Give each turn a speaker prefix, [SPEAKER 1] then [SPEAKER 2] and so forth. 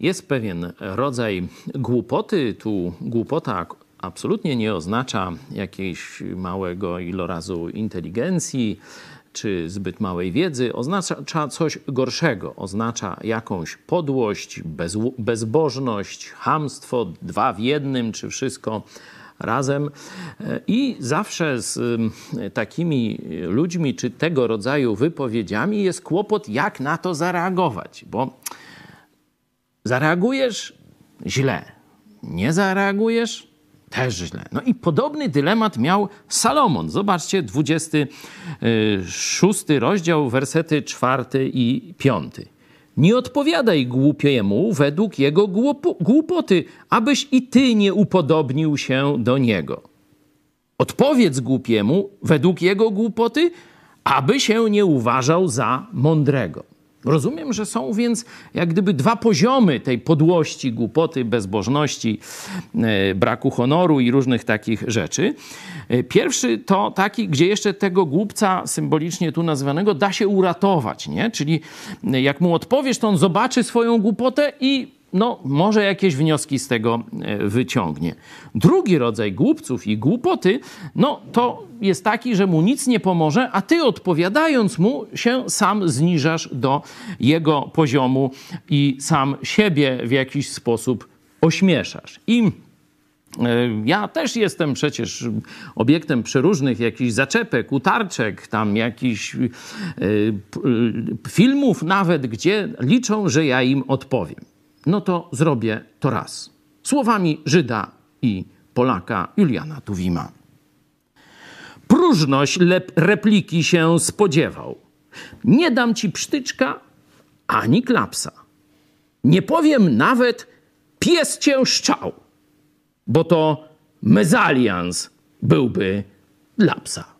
[SPEAKER 1] Jest pewien rodzaj głupoty. Tu głupota absolutnie nie oznacza jakiegoś małego ilorazu inteligencji czy zbyt małej wiedzy. Oznacza coś gorszego. Oznacza jakąś podłość, bez, bezbożność, hamstwo, dwa w jednym, czy wszystko razem. I zawsze z takimi ludźmi, czy tego rodzaju wypowiedziami jest kłopot, jak na to zareagować, bo Zareagujesz źle, nie zareagujesz też źle. No i podobny dylemat miał Salomon. Zobaczcie, 26 rozdział, wersety 4 i 5. Nie odpowiadaj głupiemu według jego głupoty, abyś i ty nie upodobnił się do niego. Odpowiedz głupiemu według jego głupoty, aby się nie uważał za mądrego. Rozumiem, że są więc jak gdyby dwa poziomy tej podłości, głupoty, bezbożności, e, braku honoru i różnych takich rzeczy. E, pierwszy to taki, gdzie jeszcze tego głupca symbolicznie tu nazwanego da się uratować, nie? Czyli e, jak mu odpowiesz, to on zobaczy swoją głupotę i no, może jakieś wnioski z tego e, wyciągnie. Drugi rodzaj głupców i głupoty, no to jest taki, że mu nic nie pomoże, a ty odpowiadając mu się sam zniżasz do jego poziomu i sam siebie w jakiś sposób ośmieszasz. I e, ja też jestem przecież obiektem przeróżnych jakichś zaczepek, utarczek, tam jakichś e, filmów nawet, gdzie liczą, że ja im odpowiem no to zrobię to raz. Słowami Żyda i Polaka Juliana Tuwima. Próżność repliki się spodziewał. Nie dam ci psztyczka ani klapsa. Nie powiem nawet pies cię szczał, bo to mezalians byłby dla psa.